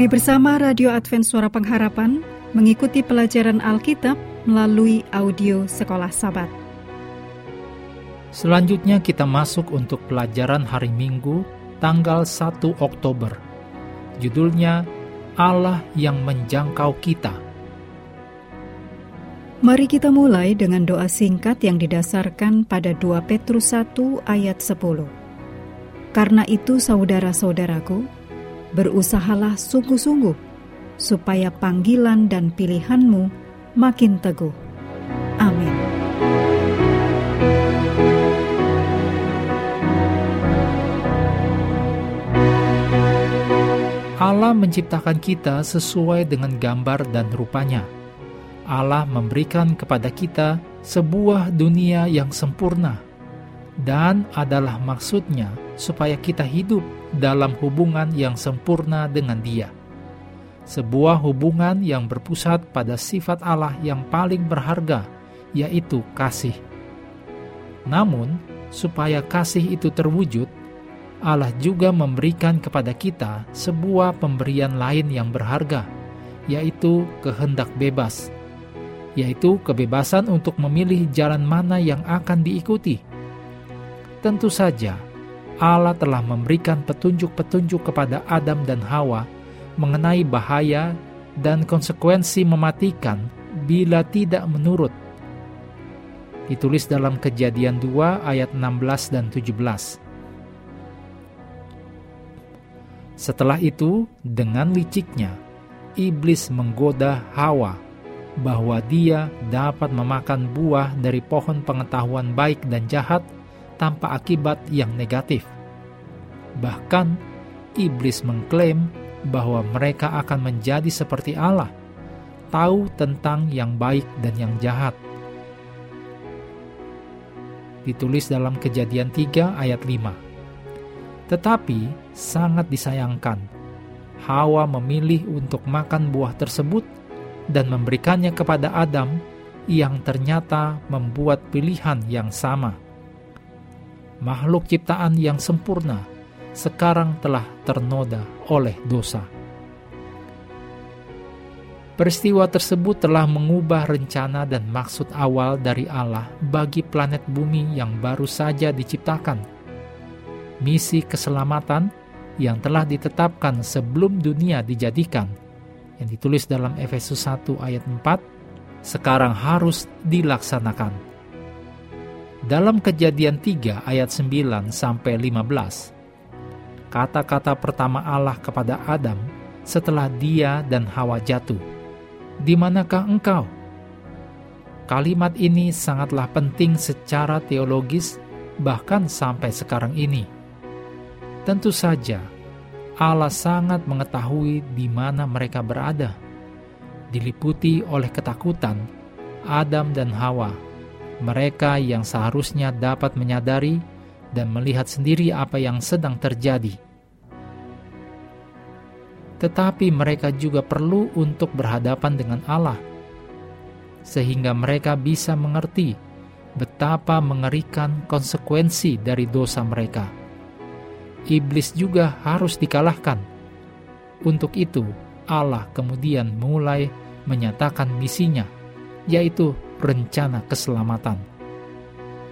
Mari bersama Radio Advent Suara Pengharapan mengikuti pelajaran Alkitab melalui audio Sekolah Sabat. Selanjutnya kita masuk untuk pelajaran hari Minggu tanggal 1 Oktober. Judulnya Allah yang menjangkau kita. Mari kita mulai dengan doa singkat yang didasarkan pada 2 Petrus 1 ayat 10. Karena itu saudara-saudaraku, berusahalah sungguh-sungguh supaya panggilan dan pilihanmu makin teguh. Amin. Allah menciptakan kita sesuai dengan gambar dan rupanya. Allah memberikan kepada kita sebuah dunia yang sempurna dan adalah maksudnya supaya kita hidup dalam hubungan yang sempurna dengan Dia. Sebuah hubungan yang berpusat pada sifat Allah yang paling berharga, yaitu kasih. Namun, supaya kasih itu terwujud, Allah juga memberikan kepada kita sebuah pemberian lain yang berharga, yaitu kehendak bebas, yaitu kebebasan untuk memilih jalan mana yang akan diikuti. Tentu saja, Allah telah memberikan petunjuk-petunjuk kepada Adam dan Hawa mengenai bahaya dan konsekuensi mematikan bila tidak menurut. Ditulis dalam Kejadian 2 ayat 16 dan 17. Setelah itu, dengan liciknya, iblis menggoda Hawa bahwa dia dapat memakan buah dari pohon pengetahuan baik dan jahat tanpa akibat yang negatif. Bahkan, iblis mengklaim bahwa mereka akan menjadi seperti Allah, tahu tentang yang baik dan yang jahat. Ditulis dalam Kejadian 3 ayat 5. Tetapi sangat disayangkan, Hawa memilih untuk makan buah tersebut dan memberikannya kepada Adam yang ternyata membuat pilihan yang sama makhluk ciptaan yang sempurna sekarang telah ternoda oleh dosa. Peristiwa tersebut telah mengubah rencana dan maksud awal dari Allah bagi planet bumi yang baru saja diciptakan. Misi keselamatan yang telah ditetapkan sebelum dunia dijadikan, yang ditulis dalam Efesus 1 ayat 4, sekarang harus dilaksanakan dalam kejadian 3 ayat 9 sampai 15, kata-kata pertama Allah kepada Adam setelah dia dan Hawa jatuh, "Di manakah engkau?" Kalimat ini sangatlah penting secara teologis bahkan sampai sekarang ini. Tentu saja, Allah sangat mengetahui di mana mereka berada. Diliputi oleh ketakutan, Adam dan Hawa mereka yang seharusnya dapat menyadari dan melihat sendiri apa yang sedang terjadi. Tetapi mereka juga perlu untuk berhadapan dengan Allah, sehingga mereka bisa mengerti betapa mengerikan konsekuensi dari dosa mereka. Iblis juga harus dikalahkan. Untuk itu, Allah kemudian mulai menyatakan misinya, yaitu rencana keselamatan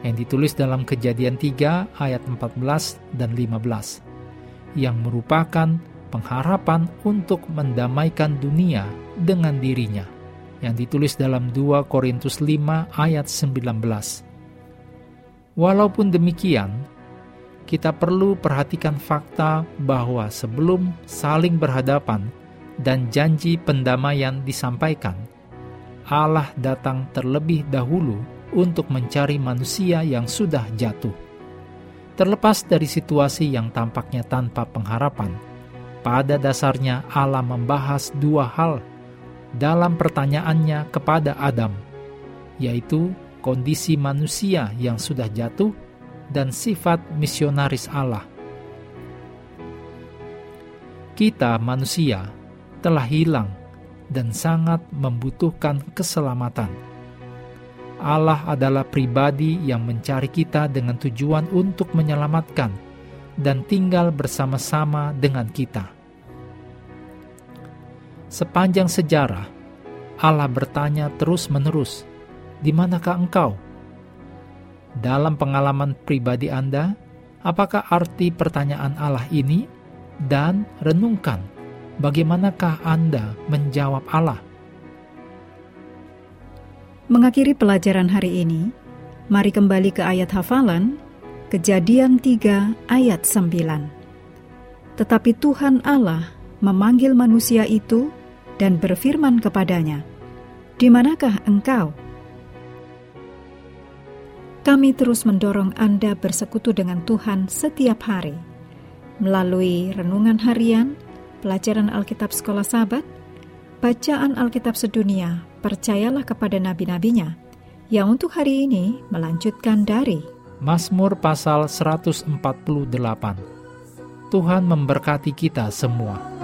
yang ditulis dalam kejadian 3 ayat 14 dan 15 yang merupakan pengharapan untuk mendamaikan dunia dengan dirinya yang ditulis dalam 2 Korintus 5 ayat 19 Walaupun demikian kita perlu perhatikan fakta bahwa sebelum saling berhadapan dan janji pendamaian disampaikan Allah datang terlebih dahulu untuk mencari manusia yang sudah jatuh. Terlepas dari situasi yang tampaknya tanpa pengharapan, pada dasarnya Allah membahas dua hal dalam pertanyaannya kepada Adam, yaitu kondisi manusia yang sudah jatuh dan sifat misionaris Allah. Kita manusia telah hilang dan sangat membutuhkan keselamatan. Allah adalah pribadi yang mencari kita dengan tujuan untuk menyelamatkan dan tinggal bersama-sama dengan kita. Sepanjang sejarah, Allah bertanya terus-menerus, "Di manakah engkau?" Dalam pengalaman pribadi Anda, apakah arti pertanyaan Allah ini? Dan renungkan, bagaimanakah Anda menjawab Allah? Mengakhiri pelajaran hari ini, mari kembali ke ayat hafalan, Kejadian 3 ayat 9. Tetapi Tuhan Allah memanggil manusia itu dan berfirman kepadanya, "Di manakah engkau?" Kami terus mendorong Anda bersekutu dengan Tuhan setiap hari melalui renungan harian, pelajaran Alkitab sekolah sahabat, bacaan Alkitab sedunia, percayalah kepada nabi-nabinya, yang untuk hari ini melanjutkan dari Mazmur pasal 148. Tuhan memberkati kita semua.